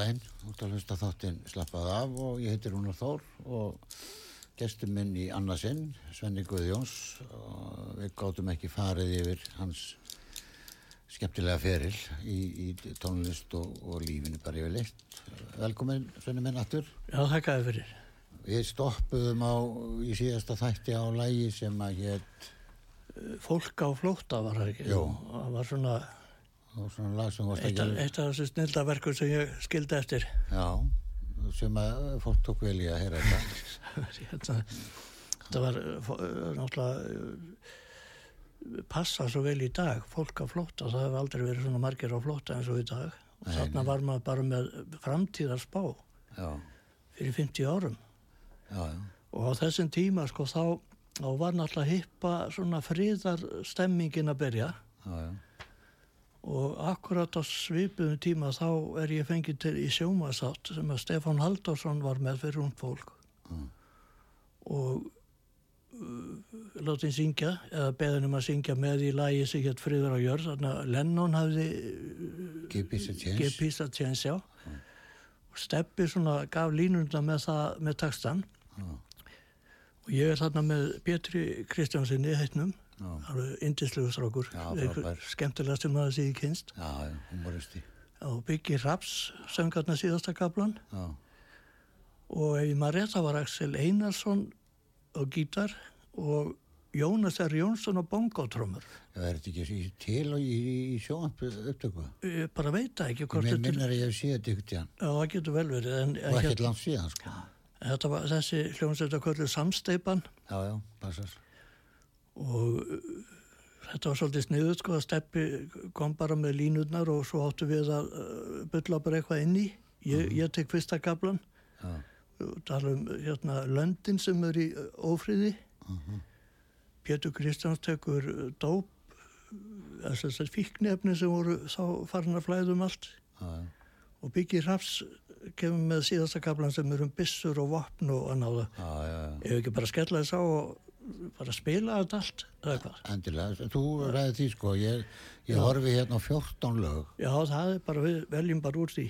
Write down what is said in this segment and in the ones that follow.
13 góðan daginn, þú ert að hlusta þáttinn slappað af og ég heitir Rúnar Þór og gestur minn í annarsinn, Svenni Guðjóns og við gáttum ekki farið yfir hans skemmtilega feril í, í tónlist og, og lífinu bara yfir litt. Velkomin Svenni minn aftur. Já, þakkaði fyrir. Við stoppuðum á, í síðasta þætti á lægi sem að hétt Fólk á flóta var það ekki. Jó. Það var svona og svona lag sem varst eitt, að af- eitt af þessu snildaverkum sem ég skildi eftir. Já, sem að fólk tók vel í að heyra þetta. Þetta, var uh, náttúrulega uh, passa svo vel í dag. Fólk á flóta, það hefur aldrei verið svona margir á flóta eins og í dag. Og þarna var maður bara með framtíðarspá Já, fyrir 50 árum. já, já. Og á þessum tíma sko þá, þá var náttúrulega hippa svona friðar stemmingin að byrja. Já, já. Og akkurat á svipuðum tíma þá er ég fengið til í sjómasátt sem að Stefán Halldórsson var með fyrir hún fólk. Og uh, látið syngja eða beðin um að syngja með í lagi sem hétt Friður á jörð. Þannig að Lennon hafði Give peace a chance. Give Peace a Chance já. Og Steppi svona gaf línunda með það með takstan og ég er þarna með Pétri Kristjánsinni heitnum. Alveg indislegu strákur Já, Einhver frábær. skemmtilega sem maður sé í kynst og Byggi Raps söng þarna síðasta kaplan Já, og ef maður rétt það var Axel Einarsson á gítar og Jónas R. Jónsson á bongotrömmur já er þetta ekki til og í, í sjónampu upptöku? ég bara veit það ekki Mér minnar að ég hef séð þetta ykkur tíðan Já, það getur vel verið en, og ekkert langt síðan, sko. þetta var þessi hljómsveita kvöldu samsteipan Já, já, passar. Og uh, þetta var svolítið sniðut sko að steppi kom bara með línurnar og svo áttu við að uh, bylla bara eitthvað inn í. Ég, ég tek fyrsta kaplan Já, og tala um hérna löndin sem er í uh, ófríði Pétur Kristjáns tekur dóp þess að fíknefni sem voru þá farin að flæðum allt. Já. og Byggi Raps kemur með síðasta kaplan sem er um byssur og vopn og að náða Já, já, já. ef ekki bara skella þess á og bara spila þetta allt eða hvað Endilega, þú ræði því, sko. Ég, ég horfi hérna á 14 lög. Já, það er bara, við veljum bara úr því.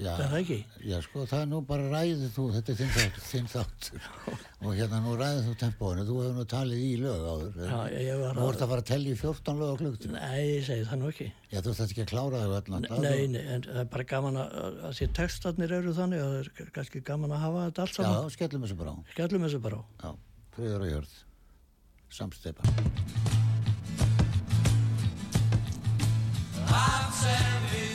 Já, er það ekki? Já, sko, það er nú bara ræðið þú, þetta er þinn þáttur, þinn þáttur. og hérna nú ræðið þú tempóinu, þú hefur nú talið í lög áður. Já, ég var Nú ert að fara að tellja í 14 lög á klukktíma. Nei, ég segi það nú ekki. Já, þú þarft ekki að klára þau allan. Nei, nei, en það er bara gaman að, að því textarnir eru þannig að það er kannski gaman að hafa þetta allt Já, saman. skellum þessu bara á. Skellum þessu bara á. Já, friður og jörð. Samsteipa. Ég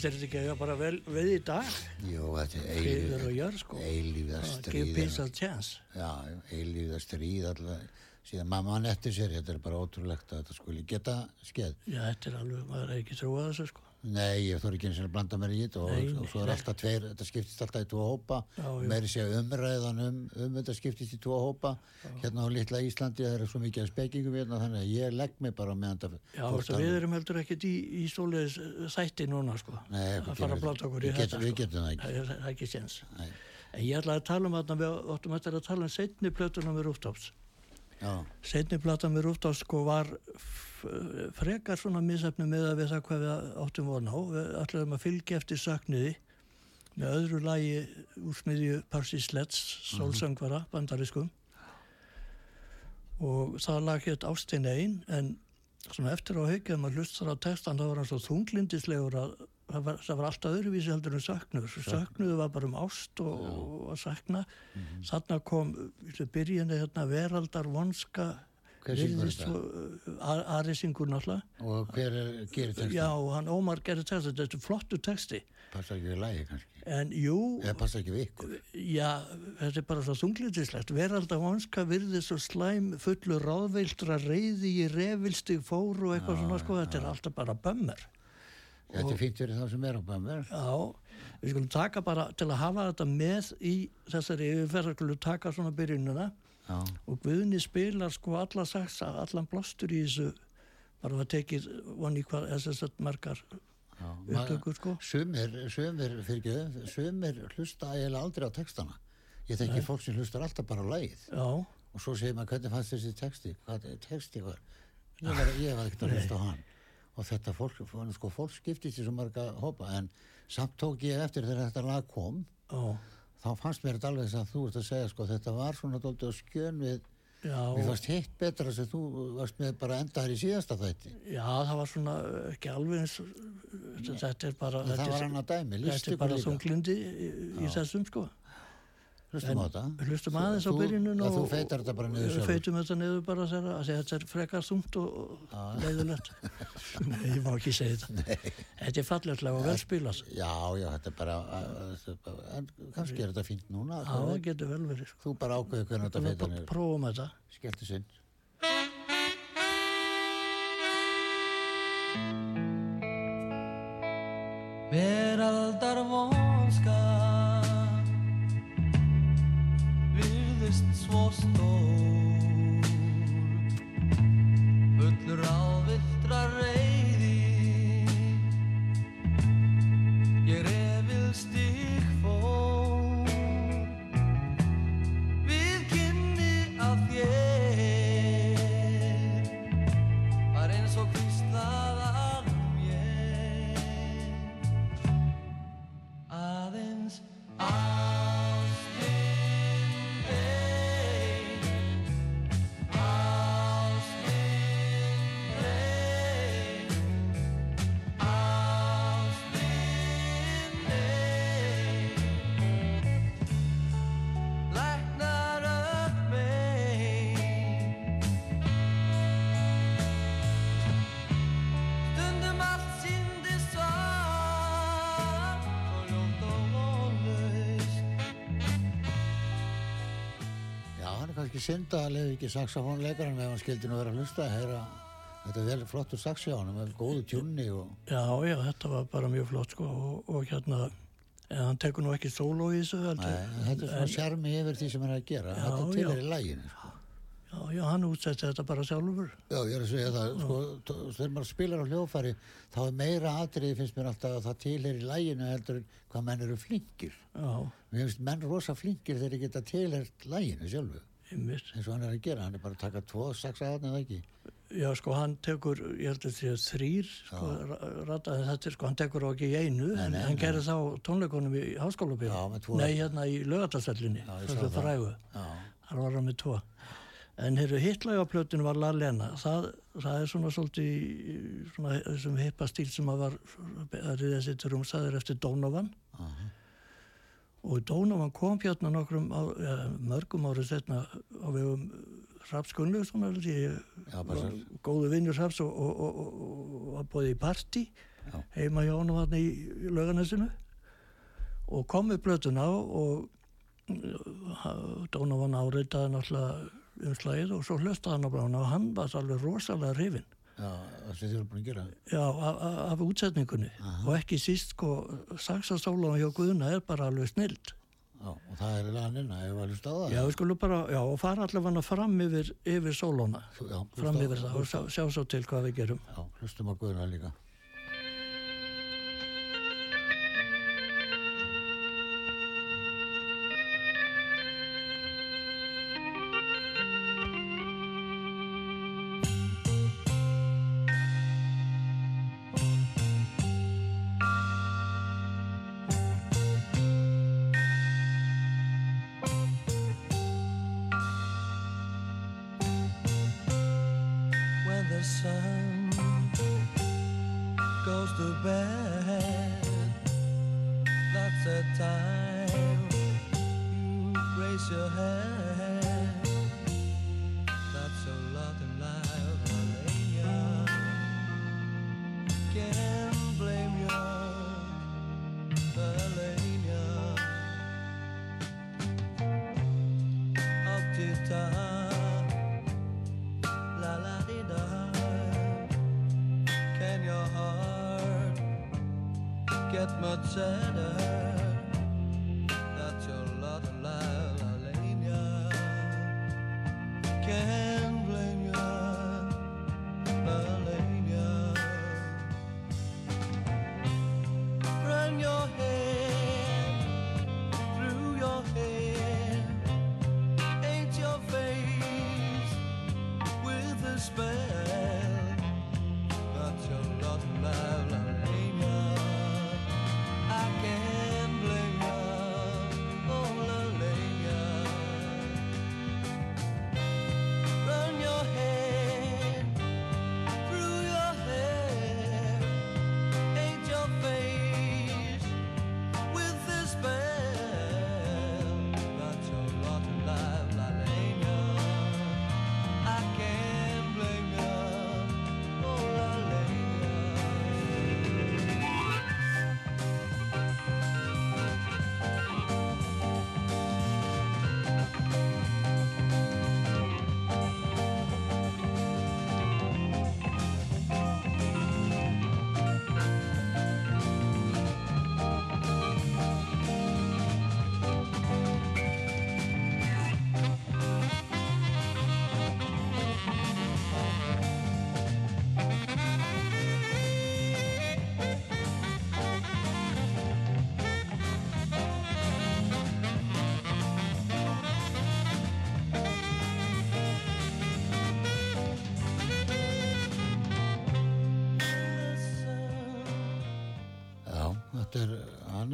Finnst þér þetta ekki að eiga bara vel við í dag? jú, þetta er Friður og jörð, sko. eilíða Give stríð. peace a chance. Já, eilíða stríð alltaf. Síðan mamma hann eftir sér, þetta er bara ótrúlegt að þetta skuli geta skeið. Já, þetta er alveg, maður er ekki trúið þessu, sko. Nei, ég þór ekki eins og að blanda mér í þetta og, og svo er alltaf tveir, þetta skiptist alltaf í tvo hópa Já, já. meiri sé umræðan um, um þetta skiptist í tvo hópa hérna á litla Íslandi það er svo mikið af spekingum hérna þannig að ég legg mig bara meðan það Já, veistu, við erum heldur ekkert í, í svoleiðis eh, þætti núna, sko. Nei, að fara að blata okkur í við? Við getum- þetta, við sko. getum það ekki. Það er, það er ekki séns. En ég ætlaði að tala um þarna, við áttum eftir að tala um setni plötuna með Rúftáps. Já, Setni platan með Rúftáps sko var frekar svona misefni með að við það hvað við áttum von á. Við ætlaðum að fylgja eftir sökniði með öðru lagi úr smiðju Parsi Sleds, sólsöngvara, bandariskum. Og það lag hétt Ástin einn, en svona eftir á haugið maður hlustar á textan þá var hann svo þunglindislegur að það var, það var alltaf öðruvísi heldur en söknuður. Söknuður var bara um ást og, og að sakna. Þarna kom í byrjunni hérna, veraldar vonska Hver syngur þetta? Ari syngur náttúrulega. og hver er, gerir texta? Já, hann Ómar gerði texta, þetta er flottu texti. Passa ekki við lagi kannski? En jú, Eða passa ekki við ykkur? já, þetta er bara svo þunglitislegt. Veraldar vonska virði svo slæm fullur ráðveildra reyði í revilstig fór og eitthvað svona sko, þetta er alltaf bara bömmur. Þetta er fínt fyrir þá sem er á bæmver. Já, við skulum taka bara til að hafa þetta með í þessari yfirferð, skulum taka svona byrjununa Já, og Guðni spilar sko alla saxa, allan blástur í þessu bara að tekið vonni hvað að margar upptökur sko Sumir, sumir, fyrir ekki, sumir hlusta eiginlega aldrei á textana. Ég þekki fólk sem hlustar alltaf bara á lagið. já, Og svo segir maður, hvernig fannst þessi texti? Hvað er texti var? Ég var, ég var ekkert að hlusta á hann. Og þetta fólk, sko, fólk skiptist í svo marga hópa, en samt tók ég eftir þegar þetta lag kom, já, þá fannst mér þetta alveg þess að þú ert að segja, sko, þetta var svona dóldi á skjön við, mér fannst hitt betra sem þú varst með bara enda hér í síðasta þætti. já, það var svona ekki alveg eins þetta er bara En þetta er- er bara þunglindi í, í þessum sko Hlustum á þetta. hlustum aðeins á Þú- byrjunum að Þú feitar þetta bara niður sjálfur. feitum þetta niður bara að segja, þetta er frekar þungt og og leiðilegt Nei, ég má ekki segja þetta þetta er falletlega og vel spilast Já, já, þetta er bara, þetta er er þetta fínt núna. já, það getur vel verið sko. Þú bara ákveður hvernig þetta feita niður. prófum þetta Skelltu sinn. Veraldar vonska posto Já, hann er kannski synd að lefi ekki saxofónleikaran ef hann skildi nú vera að hlusta að heyra. Þetta er vel flottur saxi á hann með góðu tjunni og já, já, þetta var bara mjög flott sko og, og hérna en hann tekur nú ekki sóló í þessu Nei, en þetta er svona sjarmi yfir því sem hann er að gera. Já, þetta til er í læginu sko. já, já, hann útsetti þetta bara sjálfur. Já, ég er að segja það, sko, þegar maður spilar á hljófari þá er meira atriði finnst mér alltaf að það til er í læginu heldur en hvað menn eru flinkir. Já, Mér finnst menn rosa flinkir þegar þeir geta til er læginu sjálfu eins og hann er að gera, hann er bara að taka tvo saxa aðna eða ekki Já, sko, hann tekur, ég held að því að þrýr, sko, rataði þetta, sko, hann tekur á ekki í einu, en nei, hann nei. gerir þá tónleikonum í með tvo. Nei, hérna í ég þessu frægu. Þar var hann með tvo. En hér hittlæga plötun var La Lena, það, það er svona svolítið svona þessum hippa stíl sem að var, að riða sitt rúmsaður eftir Donovan. Og Donovan kom hérna nokkrum, á, ja, mörgum árið setna á vegum Raps Gunnlaugsson, góðu vinnur Raps og, og, og, og, og bóðið í partí Já. heima hjá honum hann í, laugarnesinu og kom með blötuna og Donovan áreitaði náttúrulega umslagið og svo hlustaði hann á brána og hann var alveg rosalega hrifin já, það. Af, útsetningunni. Og ekki síst sko saxastólan hjá Guðna er bara alveg snild. Já, og það er laganina, ef að hlusta á það já, við skulum bara, já, og fara allavega fram yfir, yfir hlusta fram yfir það og sjá, sjá svo til hvað við gerum. Já, hlustum á Guðna líka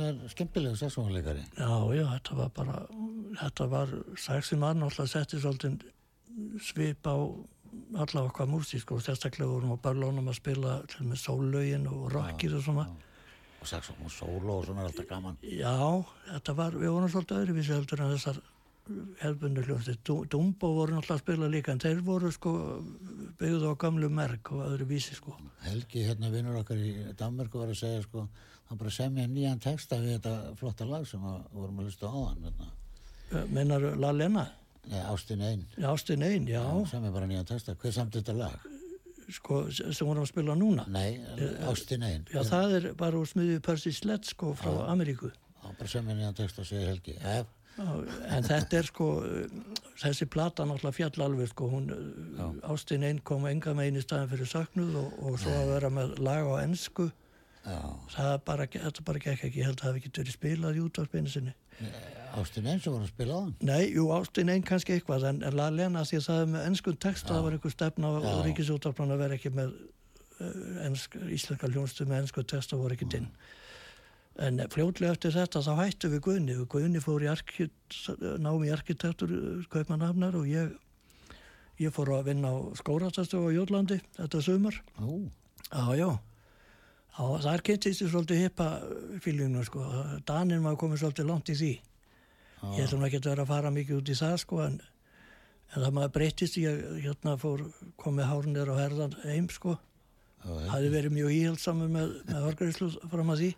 er skemmtilega saxónleikari. Já, já, þetta var bara, þetta var sexi mann alltaf setti svolítið svip á alla okkar músík og sérstaklega vorum á börlunum að spila til með sólaugin og rockir og svona. Og saxón og sóló og svona er alltaf gaman. Já, þetta var, við vorum svolítið öðruvísi heldur en þessar hefðbundu hljómsið. Dumbo voru náttúrulega að spila líka en þeir voru sko byggðu á gamlu merk og öðruvísi sko. Helgi, hérna vinnur okkar í Danmörku var að segja sko, hann bara semja nýjan texta við þetta flotta lag sem að vorum að hlusta á hann. Hérna. Mennar La Lena? Nei, Ástin Einn. Já, Ástin Einn, já, Semja bara nýjan texta. Hver samt þetta lag? sko, sem vorum að spila núna. Nei, Ástin Einn. Já, það er bara úr smiðið Percy Sledge sko frá Ameríku. Hann bara semja nýjan texta, segir Helgi. Ef, Já, en þetta er sko þessi plata náttúrulega fjall alveg sko hún, Ástin einn kom enga megin í staðin fyrir söknuð og, og svo að vera með lag á ennsku já, það bara, þetta bara gekk ekki. Ég held að það hafi ekki verið spilað í útvarpinu sinni. Ástin Einn sem voru að spila á hann. Nei, jú, Ástin einn kannski eitthvað en La Lena því að það er með ennskun text það var einhver stefna á Já. ríkisútvarplan að vera ekki með uh, ensk, íslenska hljónstu með ennsku text og voru ekki inn. En fljótlega eftir þetta þá hættu við Guðni. Og Guðni fór í námi arkitektur Kaupmannhafnar og ég ég fór að vinna á skóratastöfu á Jólandi þetta sumar. Ú, Já, þar kynntist ég svolítið hippa fílinu, sko. Danin var komið svolítið langt í því. Ég ætlum ekki að vera að fara mikið út í það, sko, en, en það maður breytist ég, hérna fór, komið hárnir og herðan heim, sko. já, Hafði verið mjög íhjaldsamur með, með orgaríslu fram að því.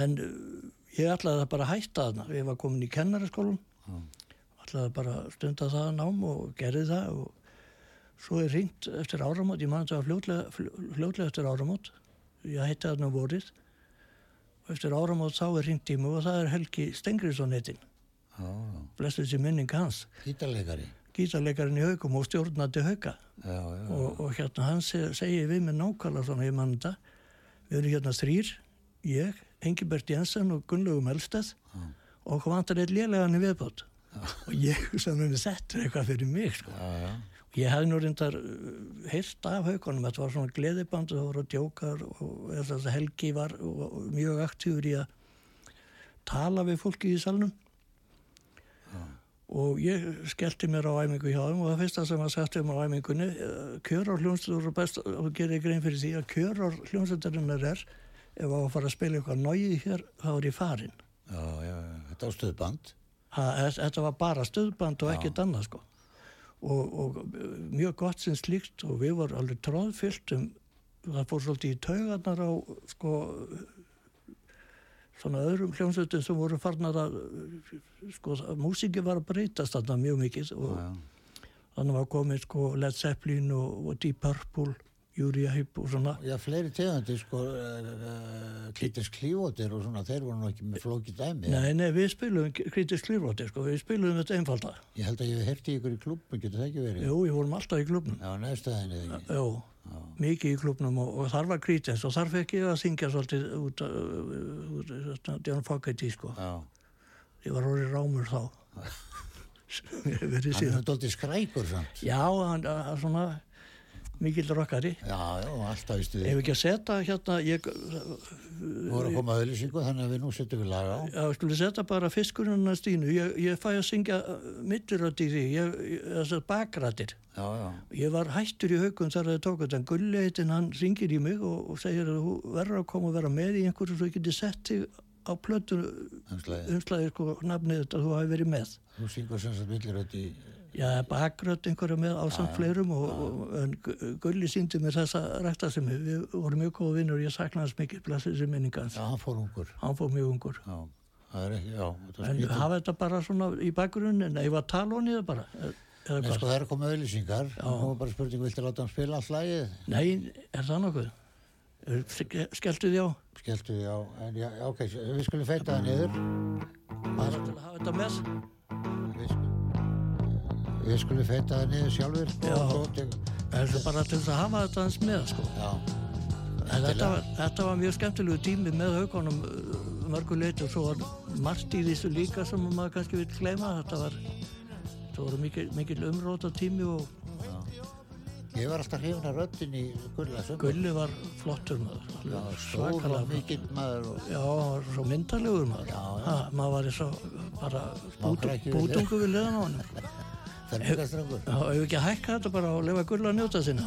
En uh, ég ætlaði að bara hætta þarna. Ég var komin í kennaraskólum. Ætlaði bara að stunda það nám og gerði það og Svo er ringt eftir áramót, ég man þetta var fljótlega, fljó- fljótlega eftir áramót, ég hætti þarna um vorið. Og eftir áramót þá er ringt í mig og það er Helgi Stengriðsson heitinn, já. blessu þessi minning hans, Gítarleikari. gítarleikarinn í haukum og stjórnandi já, og, og hérna hann seg, segir við mig nákvæmlega svona ég man þetta, við erum hérna þrýr, ég, Engibert Jensen og Gunnlaugum Elsteð og hvað vantar eitt lélegan í viðbót? Og ég sem við settur eitthvað fyrir mig sko. já, já. Ég hefði nú reyndar uh, heyrt af haugunum, þetta var svona gleðiband það voru djókar og að Helgi var og, og mjög aktífur í að tala við fólki í salnum og ég skellti mér á æmingu hjá þeim og það fyrsta sem að setja mér á æmingunni uh, kjör á hljónstur og best og gerir grein fyrir því að kjör á hljónsturinnar er ef á að fara að spila eitthvað náið hér þá er ég farin Já, já. Þetta á stöðband. Ha, þetta var bara stöðband og ekkert annað sko og, og mjög gott sem slíkt. Og við vorum alveg tróðfyllt um það fór svolítið í taugarnar á sko svona öðrum hljómsveitum sem voru farnar að sko músiki var að breytast þarna mjög mikið. Og þannig var komið sko Led Zeppelin og, og Deep Purple Heep og svona já. fleiri tegundir, sko, uh, Klítins Klífóttir og svona, þeir voru nú ekki með flóki dæmi. Nei, nei, við spilum kritisk klifróti sko, við spilum þetta einfalda Ég held að ég hef herti ykkur í klubbu, getur það ekki verið? Jú, við vorum alltaf í klubnum Já, neðstæðinni eða ekki. Jú, mikið í klubnum og, og þar var krítins og þar fekk ég að syngja svolítið út af John Fogerty sko. Já, Ég var orðið rámur þá. Hann er doldið skrækur samt. Já, hann er svona mikill rockari. Já, já, alltaf í stuði. Ef ekki að setja hérna, ég, Þú voru að koma að auðlýsingu þannig að við nú setjum við laga á. já, skulle setja bara fiskurinn að stínu, ég, ég fæ að syngja ég, ég, þessar bakrættir. Já, já. Ég var hættur í haugum þar að þið tók en Gulli heitinn hann ringir í mig og, og segir að þú verður að koma og vera með í einhverju svo ég geti sett þig á plötu umslagið sko nafnið þetta þú hafi verið með. Þú syngur sem sagt í... Já, bakrödd einhverju með ásamt fleirum og, og en Gu- Gulli síndi mér þessa ræktasemi, við vorum mjög góða vinnur, ég sakna hans mikið, blessa þessi minningans. Já, hann fór ungur. Hann fór mjög ungur. Já, það er ekki, já. þetta En hafa þetta bara svona í bakgrunnin, nei, var tala honi það bara? Hvað? sko það er koma auðlýsingar. Nú er bara spurning, viltu láta hann spila allt lagið? Nei, er það nokkuð? Ske- Skelltu því á? Skeltu því á, en já, ok, við skulum feita það niður. Bara til að hafa þetta með? Við skulum, feita það niður sjálfur. Já. og svo tek- Er það bara til þess að hafa þetta hans með, sko? Þetta var, þetta var mjög skemmtilegu tími með haugunum mörgu leiti og svo var margt í þessu líka sem maður kannski vil gleyma. Þetta var, mikil, mikil umróta tími og ég var alltaf hrifin að röddin í sömur. Gulli var flottur maður. Já, stór og mikill maður og Já, var svo myndalegur maður. Já, já. Ha, maður var bara bút, krækju við bútungu við liðan á hann. fermingastrangur. Já, ef ekki að hækka þetta bara og lefa Gulla að njóta sinna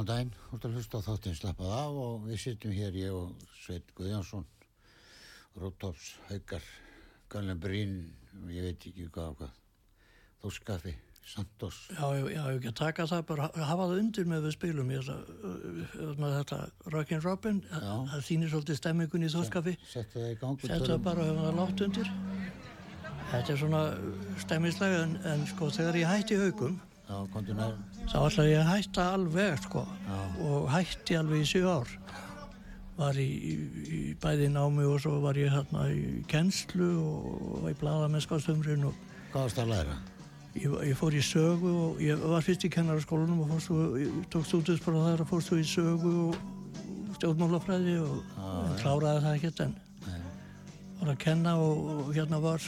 góðan daginn, ert að hlusta á þáttinn slappað af og við sittum hér, ég og Sveit Guðjánsson, Rótops, Haukar, Gallen Brín, ég veit ekki hvað og hvað, Þórskaffi, Santos. Já, já, já, ég ekki að taka það bara, hafa það undir með við spilum ég, það, þetta Rockin' Robin það þýnir svolítið stemmingun í þóskafi Settu það í gangu. setja það bara og hefur það látt undir þetta er svona stemmislega en, en sko þegar ég hætti nær. Þá ætla ég að hætta alveg sko Já. og hætti alveg í sjö ár. Var í, í, bæði námi og svo var ég hérna í kennslu og var í blaðamennskastumrin og Hvað varst að læra? ég, ég fór í sögu og ég var fyrst í kennaraskólanum og fórst svo, ég tók stúdinspróf þar og fórst svo í sögu og stjórnmálafræði og en kláraði það ekkert en var að kenna og, og hérna var,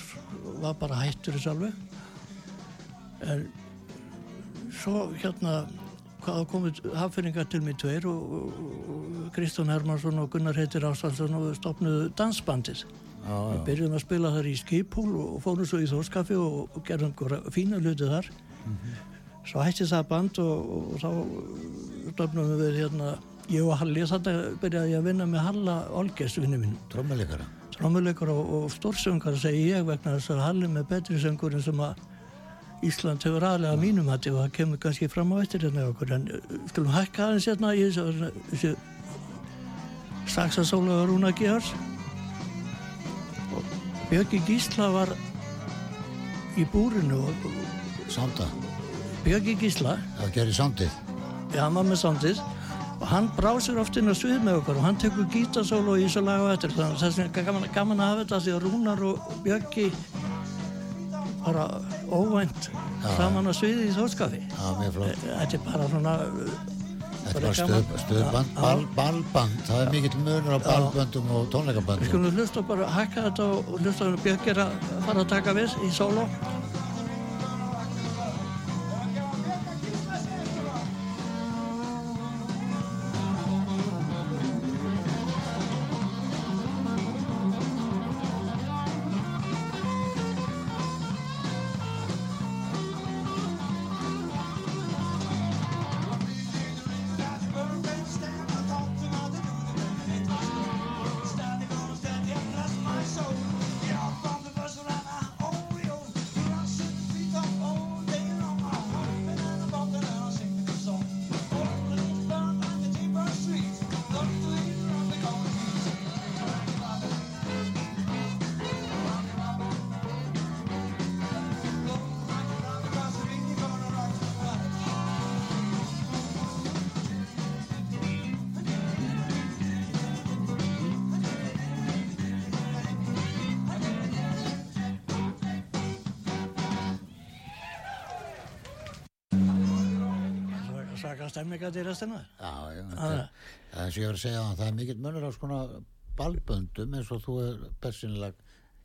var bara hættur þess alveg. En svo hérna hvað komið haffinningar til mig tveir og, Kristján Hermansson og Gunnar Heitir Ástvaldsson og stopnuðu dansbandið Við byrjum að spila þar í skipúl og fórum svo í þórskafi og, gerðum fína hluti þar. Svo hætti það band og, og þá stofnum við hérna, ég og Halli, þetta byrjaði ég að vinna með Halla Olgers vinnu minn. Trommuleikara. Trómuleikur og, og stórsöngar segi ég vegna þess að Halli með betri söngurinn sem að Ísland hefur aðlega mínum hætti og það kemur kannski fram á eftir hérna okkur en uh, skulum hækka aðeins hérna í þessu, þessu saxasóla og Rúna Gears. Og Björki Gísla var í búrinu og og Sanda. Björki Gísla. Það gerir sandið. Já, hann var með samtið og hann brásir oft inn á svið með okkur og hann tekur gítasólu í þessu lag og eftir. Þannig að þess vegna gaman, gaman að hafa þetta því að Rúnar og Björki bara óvænt saman á sviði í flott. þetta er bara svona Þetta bara var gaman. stuð, stuðband, Já, ball, ballband. Það er mikill munur á ballböndum og Við tónleikaböndum. skulum hlusta bara hækka þetta og hlusta að Björki er að fara að taka við í sóló Svaka stemminga til restina Já, já. Já. þetta er- Það er og ég var að segja að það er mikill munur á svona ballböndum eins og þú er persónulega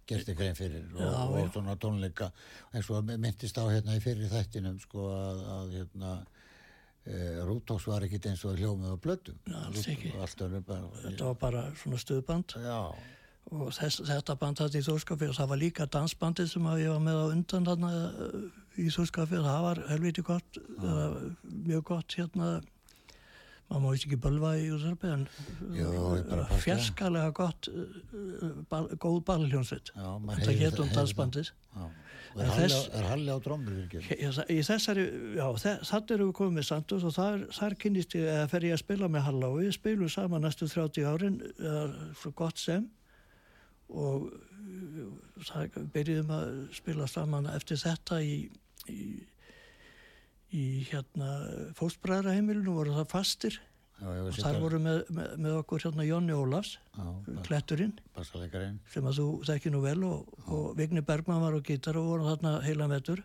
gert ykkur einn fyrir og, Já, og svona tónleika eins og myndist á hérna í fyrir þættinum sko að, að hérna e, Rútóks var ekkit eins og hljómið önnur bara þetta var bara svona stuðband Já, og þess, þetta band hætti í Þórskafi og það var líka dansbandið sem að ég var með á undan þarna í Þórskafi það var helviti gott uh, mjög gott hérna. Maður má ekki bölva í Úsarbi en fjarskalega gott uh, ball, góð maður þetta um það- heyrir dansbandið. Er Halli, er Halli á fyrir Í þessari, já, þannig erum við komið með Santos og þar, þar kynnist ég að fer ég að spila með Halla og við spilum saman næstu 30 árin, svo gott sem. Og uh, það byrjuðum að spila saman eftir þetta í, í, í hérna fóstbræðraheimilinu voru það fastir. Já, var og þar voru með, með, með okkur hérna Jónni Ólafs, Já, kletturinn sem að þú þekki nú vel og, og Vigni Bergman var á gítar og voru þarna heila metur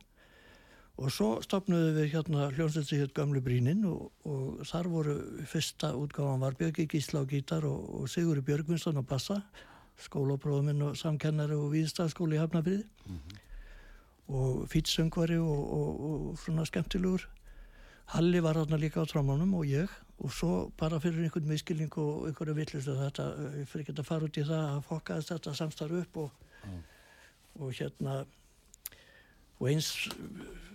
og svo stopnuðu við hérna hljómsveitin hér Gamlu Brínin og, og þar voru fyrsta útgáfan var Björki Gísla á gítar og, og Sigurður Björgvinsson á bassa skólaprófuminn og samkennari og viðstafskóli í Hafnafriði og fýtsöngvari og, og, og svona skemmtilegur. Halli var þarna líka á trámanum og ég. Og svo bara fyrir einhvern miskilning og einhverju villistu þetta, ég fyrir ekki að fara út í það að fokkaðist þetta samstarf upp og, og hérna og eins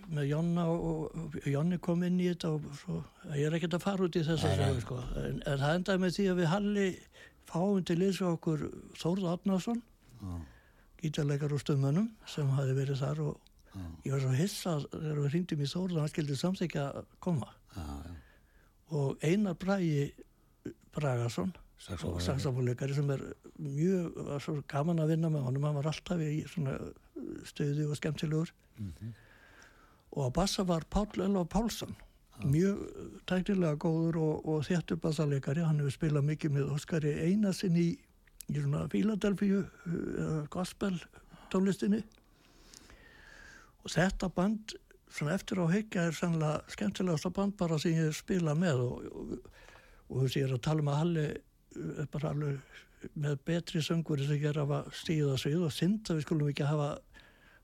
með Jonna og, og Jonni kom inn í þetta og svo, ég er ekki að fara út í þess að sögu sko, en, en það endaði með því að við Halli fáum til liðs við okkur Þórð Átnarsson gítarleikar úr stöðmönnum sem hafi verið þar og ég var svo hissa þegar við hringdum í Þórð að hann skildi samþykja að koma. Já, já. og Einar Bragi Bragason Saxófónleikari. saxofónleikari sem er mjög svo gaman að vinna með honum. Hann var alltaf í svona stöði og skemmtilegur. Og á bassa var Páll Elva Pálsson mjög tæknilega góður og, og þéttur bassaleikari. Hann hefur spilað mikið með Óskari Einarsin í, í svona Philadelphia uh, gospel tónlistinni og þetta band svona eftir á heikja er sannlega skemmtilegasta band bara sem ég spila með og, þess ég er að tala um að Halli er bara alveg með betri söngur sem gera að stíða svið og synd að við skulum ekki hafa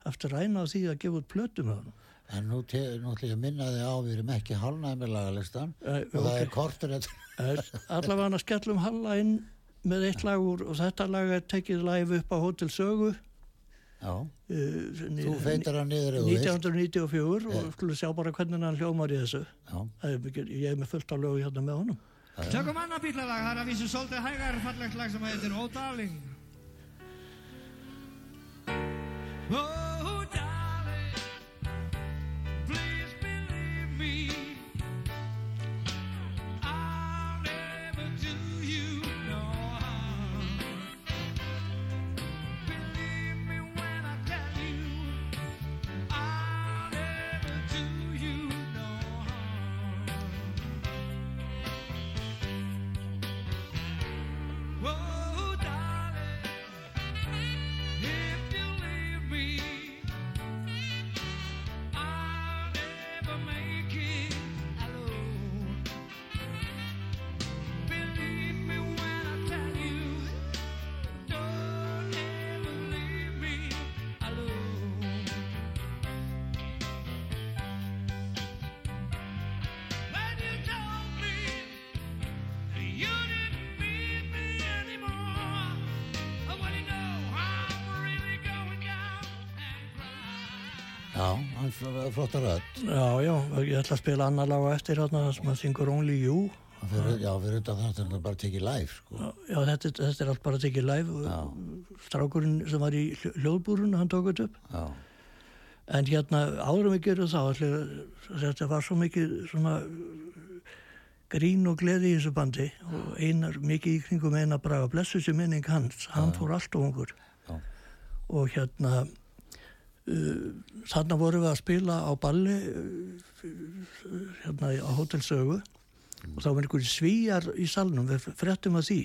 eftir ræna því að gefa út plötu með hann En nú, te, nú ætlum ég að minna þig á, við erum ekki halnæmi lagalistan Nei, og það ok. er kortur allavega hann að skellum Halla inn með eitt lag úr og þetta lag er tekið live upp á Hotel Sögu þú feitar hann niður ef þú vilt. 1994 og skulum sjá bara hvernig hann hljómar í þessu. Ég er með fullt af lögu hérna með honum. Tökum annar bílalag, það er að vísu svolítið hægar fallegt lag sem heitir Oh Darling. Oh já, hann flottar rödd. Já, já, ég ætla að spila annar lag á eftir hérna sem að syngur Only You. Fyrir, já, fyrir þetta það er bara tekið live, sko. Já, þetta, þetta er allt bara tekið live. Strákurinn sem var í hljó- hljóðbúrun hann tók þetta upp. Já, en hérna áðurum við gerum það allir, þetta var svo mikið svona grín og gleði í þessu bandi og einar mikið í kringum einar braga. Blessu sér minning hans, hann fór allt og ungur. Já. og hérna uh, þarna vorum við að spila á balli uh, hérna á Hotel Sögu. Og þá var einhverju svíjar í salnum við fréttum að því.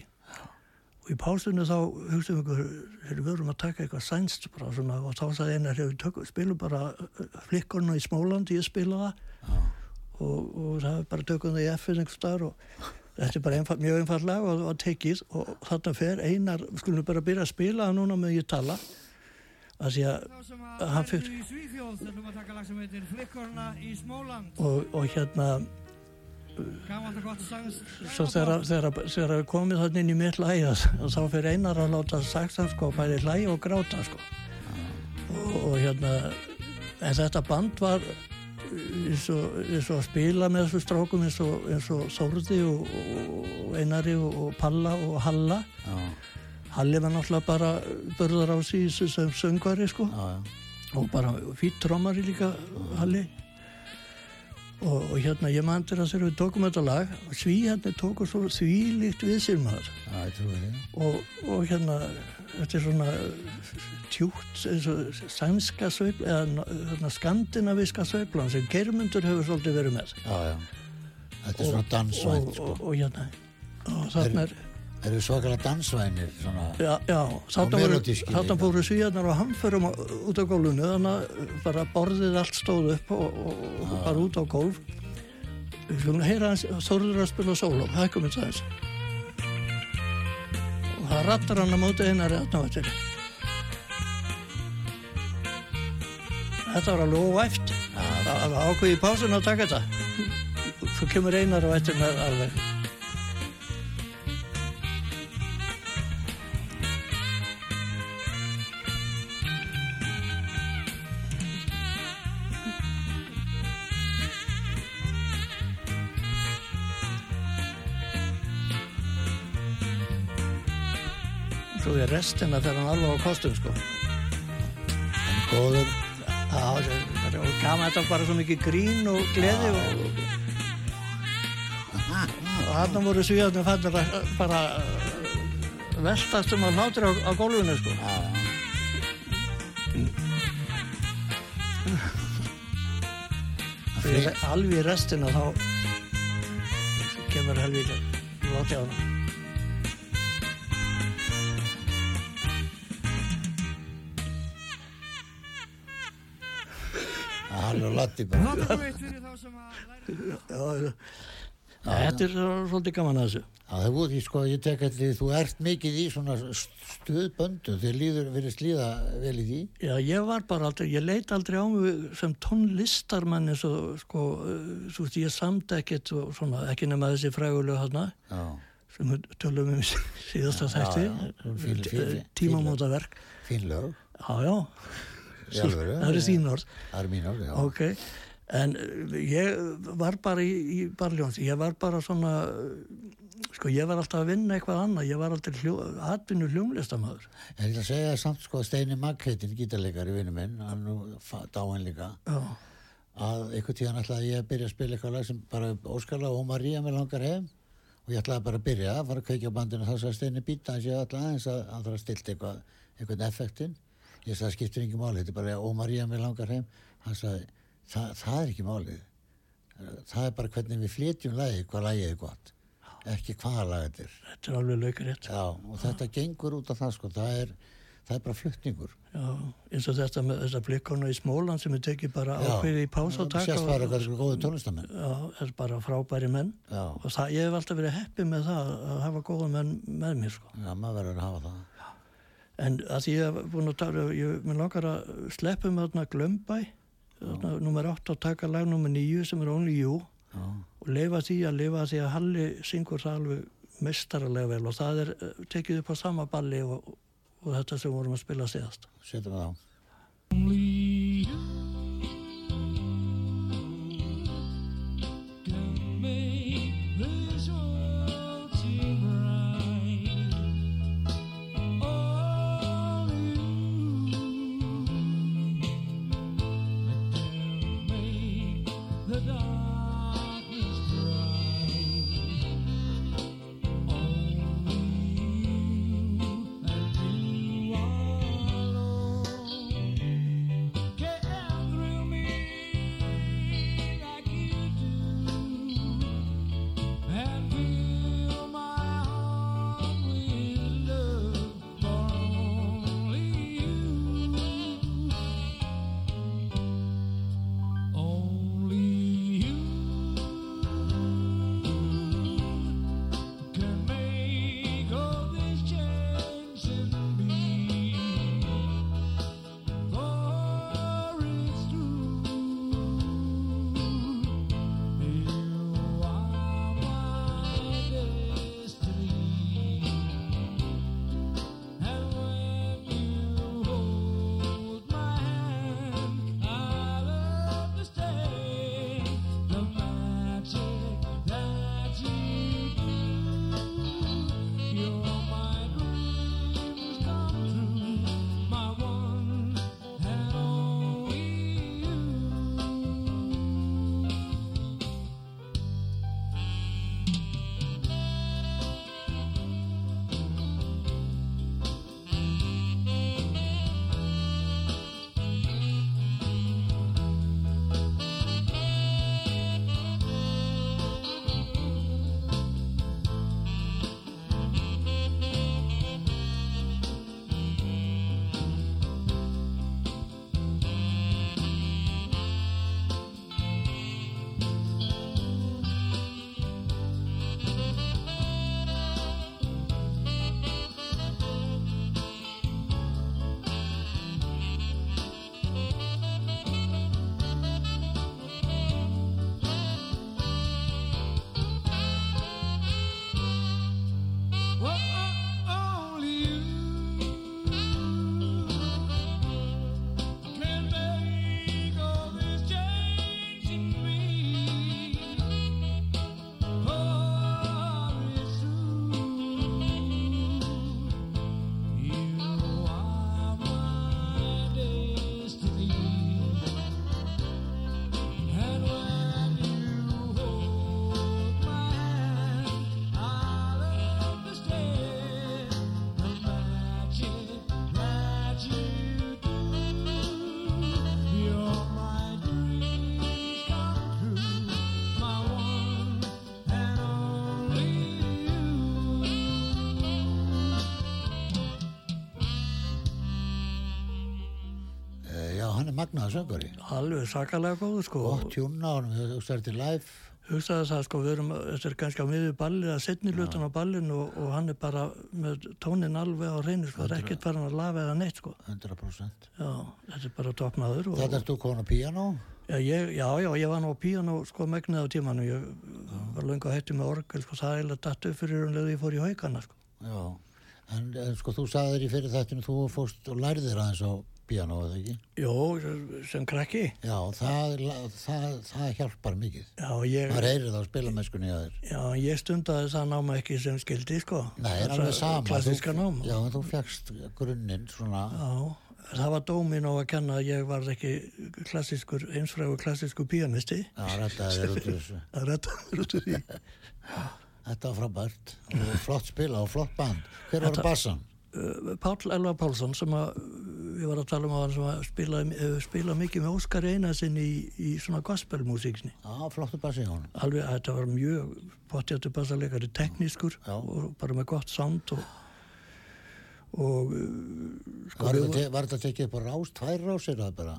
Og í pástunni þá hugsaum við ykkur við vorum að taka eitthvað sænst bara svona og þá sagði einar tök, spilum bara flikkurna í Smólandi ég spila það. Og, og það bara tökum það í F-in einhver staðar og þetta er bara einfall, mjög einfall lag og, og tekið. Og þarna fer einar við skulum bara byrja að spila núna með ég tala að því að Hann Smóland og, og hérna svo þegar, við komið þannig inn í mitt lægi og þá fyrir einar að láta saksa sko bæði hlægi og gráta sko. Og, og hérna en þetta band var eins og, eins og að spila með þessu strákum eins og, Þórði og, og Einari og Palla og Halla. Já, Halli var náttúrulega bara börðar á sig sem söngvari sko já, já. og bara fýtt trómari líka Halli og, og hérna ég til að þegar við tókum þetta lag svíjarnir tóku svo þvílíkt við sér maður Já, og, og hérna þetta er svona tjúkt eins og sænska sveifl eða hérna, skandinaviska sveiflan sem Geirmundur hefur svolítið verið með. Þetta er svona dansvænt, sko. og, og hérna og þarna er Það eru svakalega dansvænir, svona. Já, já, voru, melodískir líka. fóru svíjarnar á hamförum út á gólfinu þannig að bara borðið allt stóð upp og, og, og bara út á gólf. Við skulum heyra hans Þórður að spila sóló, hækkum við það og það rattar hann á móti einar þarna á eftir Þetta var alveg óvæft. Það var ákveð í pásun að taka þetta. Svo kemur einar á eftir með alveg svo við restina fer hann alveg á kostum sko En góður, það er- og gaman þetta bara svo mikið grín og gleði og, og hann voru svíðarnir fannir að bara uh, veltast um að hlátur á, á gólfinu sko. Þegar alveg restina þá kemur helvítið láti á hann. Hann og Latti bara. Það er eitt fyrir þá sem að læra þetta er svo- svolítið gaman að þessu. Já, það voru, sko, ég tek allir, þú ert mikið í svona stuðböndu, þér líður, verið slíða vel í því. Já, ég var bara aldrei, ég leit aldrei á mig sem tónlistarmann eins og, sko, svo veist, ég samt ekkert og svona, ekki nema þessi frægulegu þarna, Já, sem við tölum um í síðasta þætti, tímamótaverk. fín lög, Já, já, í alvöru. Það eru þín orð, Það er mín orð, já. ok. En uh, ég var bara í, í barljóns, ég var bara svona, uh, sko, ég var alltaf að vinna eitthvað annað, ég var hljó, atvinnu hljómlistamöður. Ég ætla að segja það samt, sko, Steini Maggheitin, gítarleikari vinnu minn, hann nú dáinn líka, Já, að einhvern tíðan ætlaði ég að byrja að spila eitthvað lag sem bara Óskarla og María með langar heim. Og ég ætlaði bara að byrja að fara að kveikja á bandinu. Þá sagði Steini býta hans ég ætlaði aðeins að hann þarf að stilt eitthvað, eitthvað effektinn ég sagði það skiptir ekki máli, þetta er bara ó María með langar heim. Hann sagði, það, það er ekki málið. Það er bara hvernig við flytjum lagi, hvað lagið er gott ekki hvaða lag þetta er. Þetta er alveg. Já, og þetta gengur út af það sko, það er, það er bara flutningur. Já, eins og þetta með þessa blikkona í Smóland sem er tekið bara ákveðið í pása og taka bara eitthvað sko góðu tónlistamenn. Já, það er bara frábæri menn. Já, og það, ég hef alltaf verið heppið með það að hafa góða menn með mér sko. já, maður verður að hafa það En að því ég hef búin að tala, ég minn langar að sleppa með þarna Glömbæ, þarna nummer 8 og taka lag nummer 9 sem er Only You. Já, og leifa því að leifa því að Halli syngur það alveg mestaralega vel og það er eh, tekið upp á sama balli og, og þetta sem vorum að spila síðast. setjum við á. Make this magnaða söngari. alveg sakalega góður sko Gott tjúna á hann, þú til live. hugsaði það sko, við erum, þetta er kannski á miður ballið að setni hlutan á ballinu og, og hann er bara með tónin alveg á reynu sko, það er ekkert bara að lafa eða neitt sko 100%. já, þetta er bara toppmaður og, Þetta er þú á píanó. já, ég, já, já, ég var nú á píano sko megnið á tímanu, ég var löngu að hætti með orgel sko, það er datt upp fyrir um leðu ég fór í haugana sko Já. En, en sko, þú sagði þér í fyrir þættinu, þú fórst og lærðir aðeins á píanó, eða ekki? Jó, sem krakki Já, það, það, það hjálpar mikið. Já, ég, Það reyrir það á spilameskunni að þér. já, ég stundaði það náma ekki sem skildi sko Nei, er alveg sama. Klassíska Þú- nám Já, en þú fegst grunninn svona. Já, það var dómin á að kenna að ég var ekki klassískur, einsfrægur klassískur píanisti. Já, rettaði þér út úr þessu. Það rættaður út úr því. Þetta var frábært. Flott spila og flott band. Hver var bassan? Uh, Páll Elva Pálsson sem að við varum að tala um á hann sem að spila, hefur spilað mikið með Óskar Einarsson í, í svona gospelmusíksni. Já, flottu bassi í honum. Alveg þetta var mjög pottjættu bassalegari teknískur Já. og bara með gott sound og, og uh, sko Var þetta, þetta tekið á rás, tvær rásir það bara?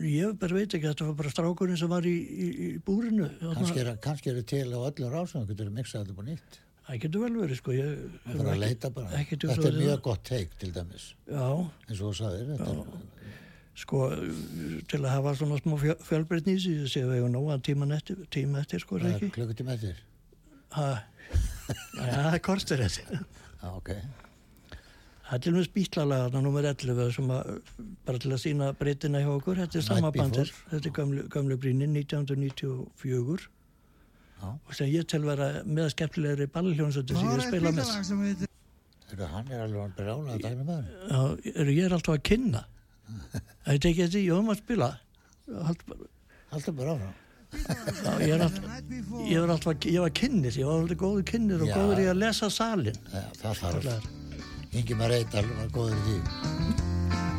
ég bara veit ekki, þetta var bara strákurinn sem var í, í, í búrinu. Kannski er, kannski er til á öllum rásum, þú getur miksað þetta upp á nýtt. Það getur vel verið sko ég, Það er að leita bara. Þetta er mjög það. gott teik til dæmis, Já, eins og þú sagðir. Þetta sko til að hafa svona smá fjölbreytni í sig ég sé að við hefum nóga tíma eftir, tíma eftir sko það er klukkutíma eftir. það er korstur eftir Já, ok. það er til og með spýtlalega þarna nummer 11 sem að bara til að sína breytina hjá okkur þetta er sama bandir, þetta er gamlu, gamlu brínin 1994 Já. Og sem ég tel vera með skemmtilegri ballhljónsötu sem ég spila með Þetta, hann er alveg brjálað að dæmi með hann. Já, er, ég er alltaf að kynna það er tekið þetta í og um að spila Alltaf bara áfram. Já, ég, er alltaf, ég, var alltaf, ég var kynnir, ég var alltaf góður kynnir og Já. góður í að lesa salin. Já, það þarf. Ingi maður Eidal var góður í því.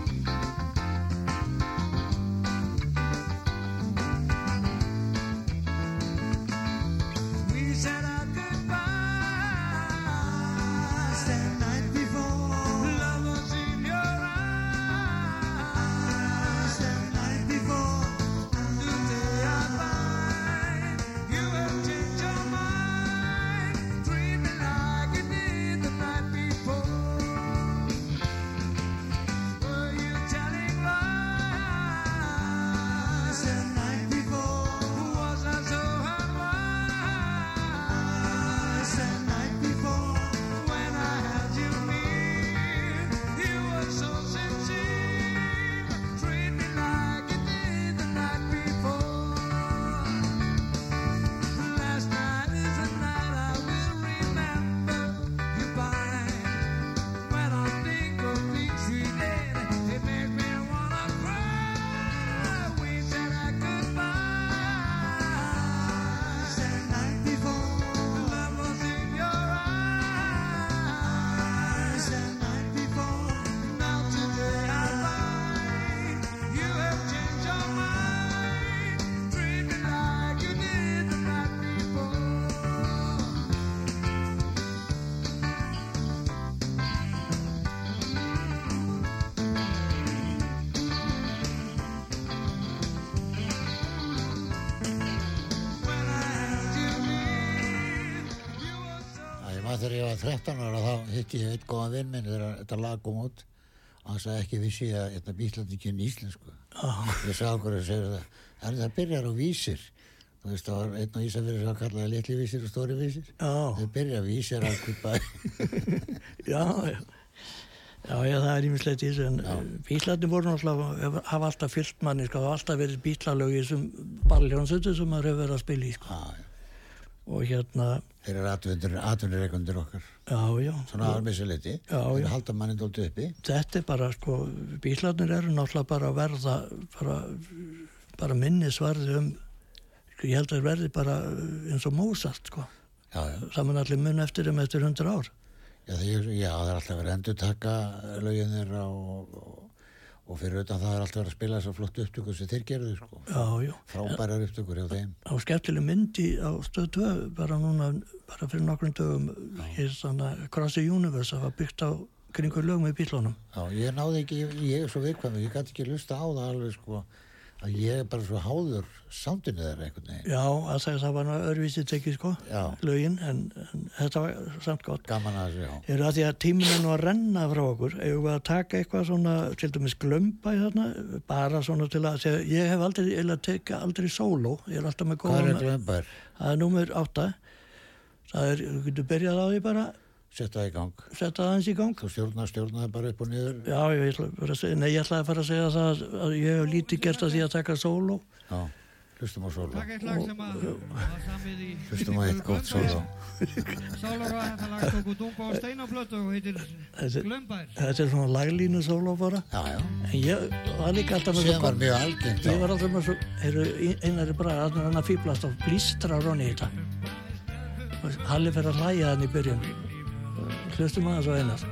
Þegar ég var 13 ára þá hitti ég eitt góðan vinn minn þegar þetta lag kom út og hann sagði ekki vissi að þetta bíslandi kynni íslensku. Ég sagði okkur að segja það, það, það byrjar á vísir. Þú veist, það var einn á Ísafjörður sem kallaði litli vísir og stóri vísir. Já, Þau byrja vísir alveg bæ. já, já. Já, já, það er ímislegt í þessu, en bílarnir voru náttúrulega, hafa alltaf fyllt manni, sko, hafa alltaf verið bílarlög í þessum balljónsötu sem maður hefur verið að spila í, sko. Já, já. Og hérna, Þeir eru atvinnir, atvinnireikundir okkar. já, já. Svona. Já, Þeir halda manni dóltu uppi. Þetta er bara, sko, bílarnir eru náttúrulega bara að verða, bara, bara minnisvarði um, sko, ég held að þeir verði bara eins og Mozart, sko. Já, já. Það mun allir mun eftir þeim eftir hundra ár. Já, þeir, já, það er alltaf verið endur taka lögin þeirra og, og, fyrir utan það er alltaf að spila þessar flottu upptökur sem þeir gerðu, sko. Já, já. Frábærar upptökur hjá þeim. á skemmtileg myndi á stöð 2 bara núna, bara fyrir nokkrum dögum hér svona Cross the Universe það var byggt á kringur lögum í bílunum. Já, ég náði ekki, ég, ég er svo viðkvæmur, ég gæti ekki lusta á það alveg sko að ég er bara svo háður sándinu þeirra einhvern veginn. Já, að segja það var nú öðruvísi tekið sko, Já. lögin, en, en þetta var samt gott. Gaman að þessu, já. Er að því að tíminn er nú að renna frá okkur, eigum við að taka eitthvað svona, til dæmis glömba í þarna, bara svona til að, segja, ég hef aldrei, eða teka aldrei sóló, ég er alltaf með Hvað góða, er glömbær? það er númer átta, það er, þú getur byrjað á því bara, Setta það í gang. setja það eins í gang. Þú stjórnar, stjórnar bara upp og niður. Já, ég ætla bara að segja, nei, ég ætlaði að fara að segja það að- að ég hef lítið gert að því að taka sóló. Já, hlustum á solo. Takk eitt lag sem að var samið í Hlustum á eitt gott solo. Sálar og þetta lag tók út unga á steinaplötu og heitir Glömbær Þetta er svona laglínu sóló bara. Já, já. En ég var líka alltaf með Sem var gott- mjög algengt Ég var alltaf með svo, heyrðu, einari bara að hann að fýblast og blístra ronni í þetta. Og Halli fer að hlæja hann í byrjun. Hlustum aðeins á einar.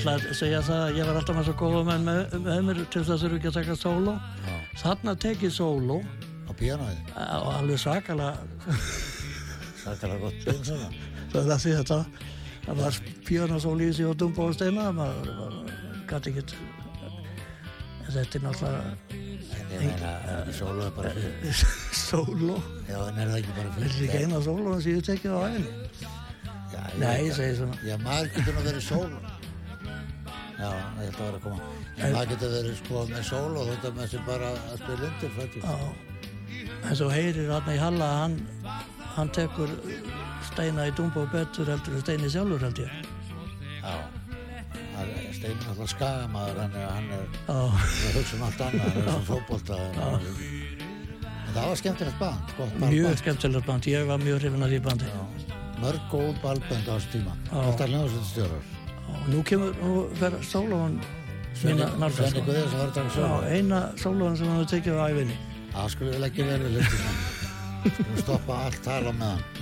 Það segja það að ég var alltaf með svo góða menn með, með mér til þess að þurfa ekki að taka sóló. Já, Þarna tekið sóló á píanóið. og alveg svakalega Sakalega gott svona. það því þetta það var sig og dumba og steina maður maður gæti ekkert en þetta er náttúrulega En solo er bara fyrir. sóló Já, en er það ekki bara þetta er fyrir. ekki eina sóló sem ég tekið á ég nei, ég það. segi svona Já, maður getur nú verið solo. Já, ég held að vera að koma. Maður getur verið sko með solo og þetta með sem bara að spila undir. Já, en svo heyrir hann í Halla að hann, hann tekur steina í og betur heldur en steini sjálfur held ég Já. Það er Steinir alltaf skagamaður, hann er, hann er, Já, hann er hugsa um allt annað, hann er svona fótbolta. En það var skemmtilegt band, mjög skemmtilegt band, ég var mjög hrifin af því bandi Mörg góð ballbönd á þessu tíma. Já. Alltaf hljóðsveitstjórar. nú kemur, nú mína nálgast Svenni. Guðið sem var að taka Já, solo. eina sólóan sem hann hefur tekið á æfinni Það skulle við leggja vel við listina. Skulum stoppa allt tala með hann.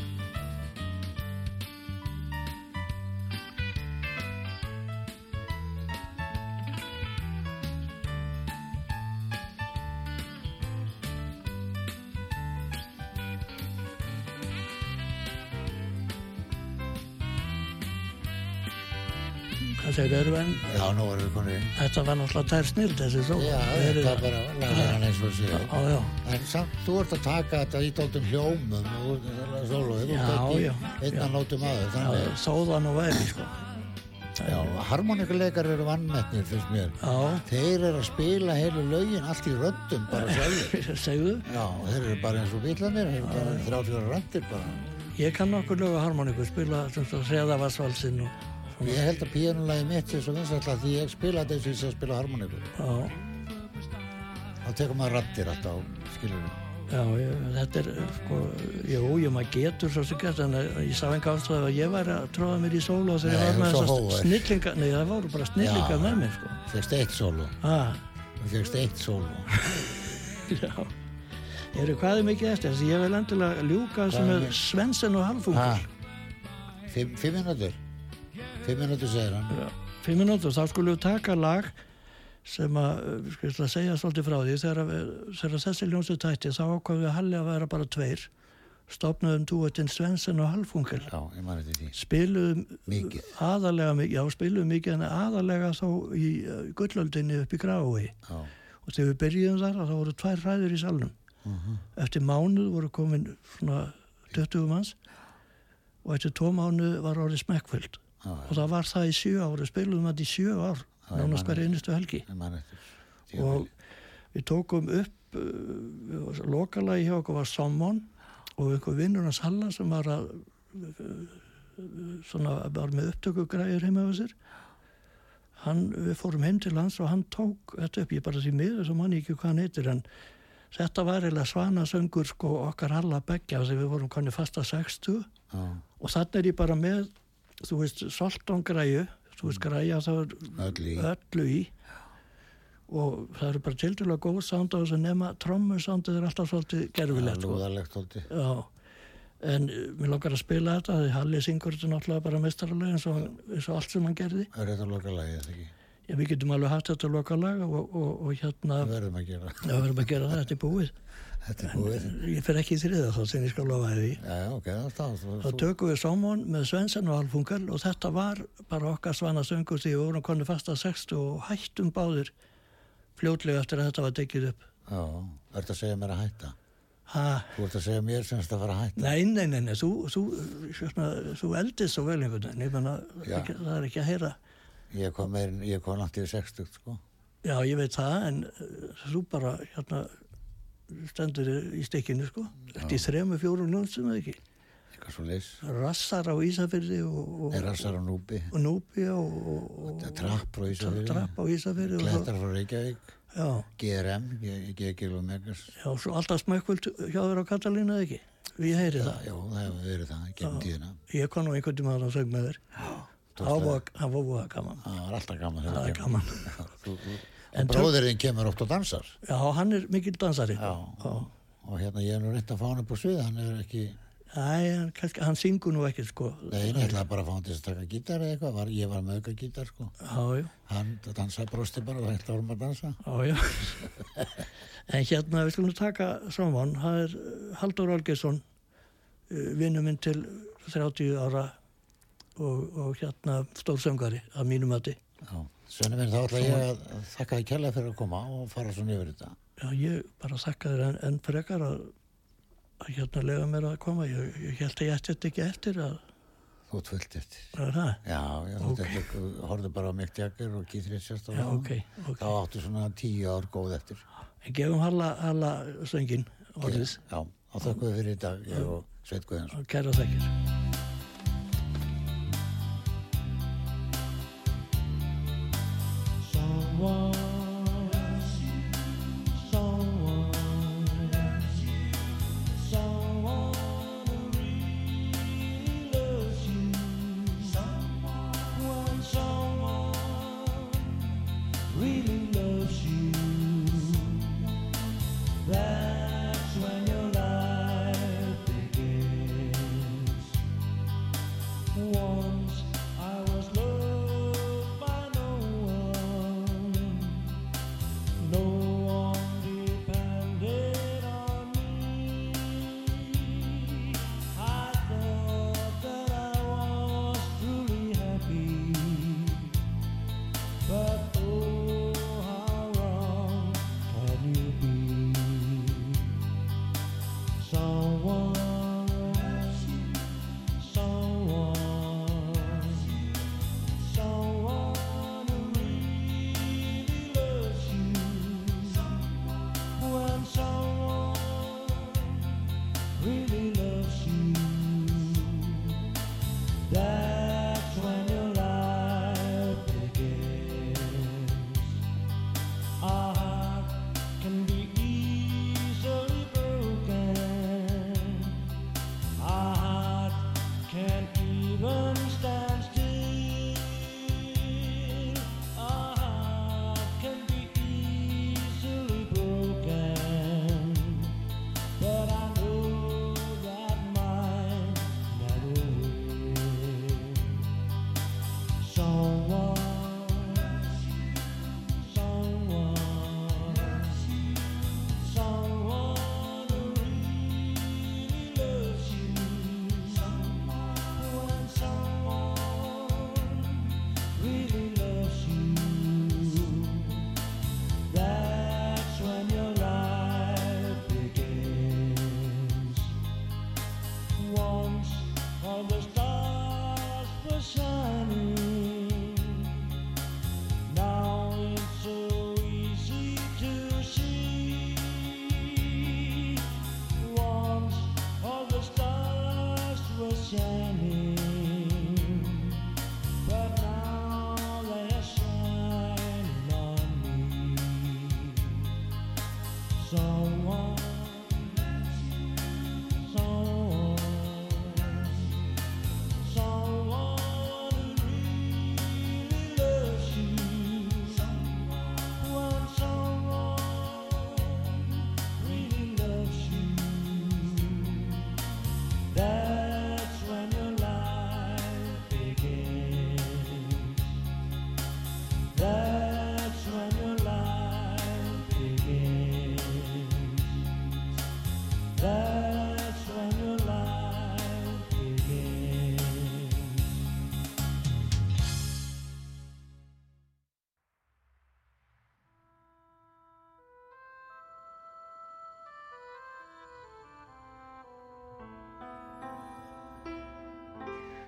Þau, en Já, nú erum við konið þetta var náttúrulega tær snill þessi sól Já, þetta er bara lagar hann eins og já, En samt, þú ert að taka þetta í dóttum hljómum og soloið, þú ert ekki já, einn að nótum aður. já, Þannig, þó það nú væri sko. já, harmonikuleikar eru vannmettnir fyrst mér. Já, Þeir eru að spila heilu lögin allt í röddum bara sjálfur. segðu Já, þeir eru bara eins og bílanir, þeir eru bara þrjálfjóra röndir bara. Ég kann nokkur lög á harmoníku, spila hreðavarsvalsinn og Ég held að píanulagi mitt er svo vinsætla því ég spila þetta eins og ég sé að spila harmoniku. já, Þá tekur maður rattir alltaf, skilur já, ég, þetta er sko, jú, jú, maður getur svo sem gert en eh, ég sá enga ástæðu að ég væri að tróða mér í sólu og þegar ég var þú með þessar snillinga, nei það voru bara snillinga með mér sko. Fegst eitt solo, Ah, þú fegst eitt solo. já, eru hvað er mikið eftir, þessi ég vil endilega ljúka Hvað er? Svensen og Halfungur. Ha? Fimm, fimm minútur? Fimm minútur segir hann. Já, fimm minútur, þá skulum við taka lag sem að, við skulum að segja svolítið frá því, þegar, þessi ljónsið tætti þá ákvaðum við Halli að vera bara tveir. Stopnaðum dúettinn Svensen og Halfungel Já, ég mani til því. spiluðum Mikið. aðalega mikið, já spiluðum mikið en aðalega þá í uh, gullöldinni upp í Já, og þegar við byrjuðum þar að þá voru tvær hræður í salnum. Eftir mánuð voru komin svona 20 manns. Og eftir tvo mánuð var orðið smekkfullt já, og það var það í sjö ár við spiluðum þetta í sjö ár nánast hverja einustu helgi. Og við tókum upp uh, lokalagi hjá okkur var Sommon og einhver vinnur hans Halla sem var að uh, svona var með upptökugræður heima á sér. Hann, við fórum heim til hans og hann tók þetta upp, ég bara því miður sem hann ekki hvað hann heitir en þetta var eiginlega svanasöngur sko okkar Halla beggja þegar við vorum kanni fasta 60 Já, og þannig er ég bara með þú veist, soltón græju þú veist, græja þá er öll í. öllu í og það eru bara tildulega góð sound á þessu nema trommusoundið er alltaf svolítið gerfilegt sko. Lúðalegt holdi. Já, en uh, mér langar að spila þetta því Halli syngur þetta náttúrulega bara mestaralega eins og, eins og allt sem hann gerði Er þetta loka lagið, það ekki? Já, við getum alveg haft þetta lokalag og, og, og hérna Það verðum að gera. Við verðum að gera það, þetta er búið. Þetta er búið. Ég fer ekki í þriða þá sem ég skal lofa því. Já, ok, það er það. Þá tökum við Sámón með Svensen og Alfungal og þetta var bara okkar svana söngur því við vorum konu fast að 60 og hættum báðir fljótlega eftir að þetta var tekið upp. Já, ertu að segja mér að hætta? Ha, Þú ert að segja mér semst að fara að hætta? nei, nei, nei, nei, þú, þú, svona, þú eldist svo vel einhvern veginn, ég menna, það er ekki að heyra. Ég kom, kom langt yfir 60, sko. Já, ég veit það, en uh, þú bara, hérna, stendur í stikkinu, sko. Eftir þremu, fjórum ljónsum, eða ekki. Rassar á Er rassar á núpi. og Núbi og, Trapp á svo, Klettar frá Reykjavík. já, GRM, Gegil og Megas. já, svo alltaf smækkvöld hjá þér á Katalínu eða ekki ég heyri það, Já, það hefur verið það, gegnum tíðina. ég kom nú einhvern tíma að sög með þér það var, það var voða gaman Það var alltaf gaman. það kemur. gaman En bróðirinn kemur oft og dansar. já, hann er mikill dansari Já. Og hérna ég er nú reynd að fá hann upp á svið, hann er ekki... Æ, hann, hann syngur nú ekki sko Nei, ég ætlaði bara að fá hann til að taka gítar eða eitthvað, var, ég var með auka gítar sko. já, já, Hann dansaði brosti bara og hætti árum að dansa. já, já en hérna við skulum taka saman það er uh, Haldur Olgesson vinnu minn til 30 ára og, og hérna stórsöngari af mínum mati Já. Svenni minn, þá ætla ég að þakka þið kærlega fyrir að koma og fara svona yfir þetta. Já, ég bara þakka þér en, en frekar að, að hérna lega mér að koma. Ég, ég held að ég ætti þetta ekki eftir að, Þú fullt eftir. að það. Já, þú okay. horfðu bara á Mick Jagger og Keith Richards og Já, þá. ok, ok. Þá áttu svona tíu ár góð eftir. En gefum Halla, Halla söngin orðið Já, þá þakku við fyrir í dag, ég og Sveit Guðjónsson. og kæra þekkir.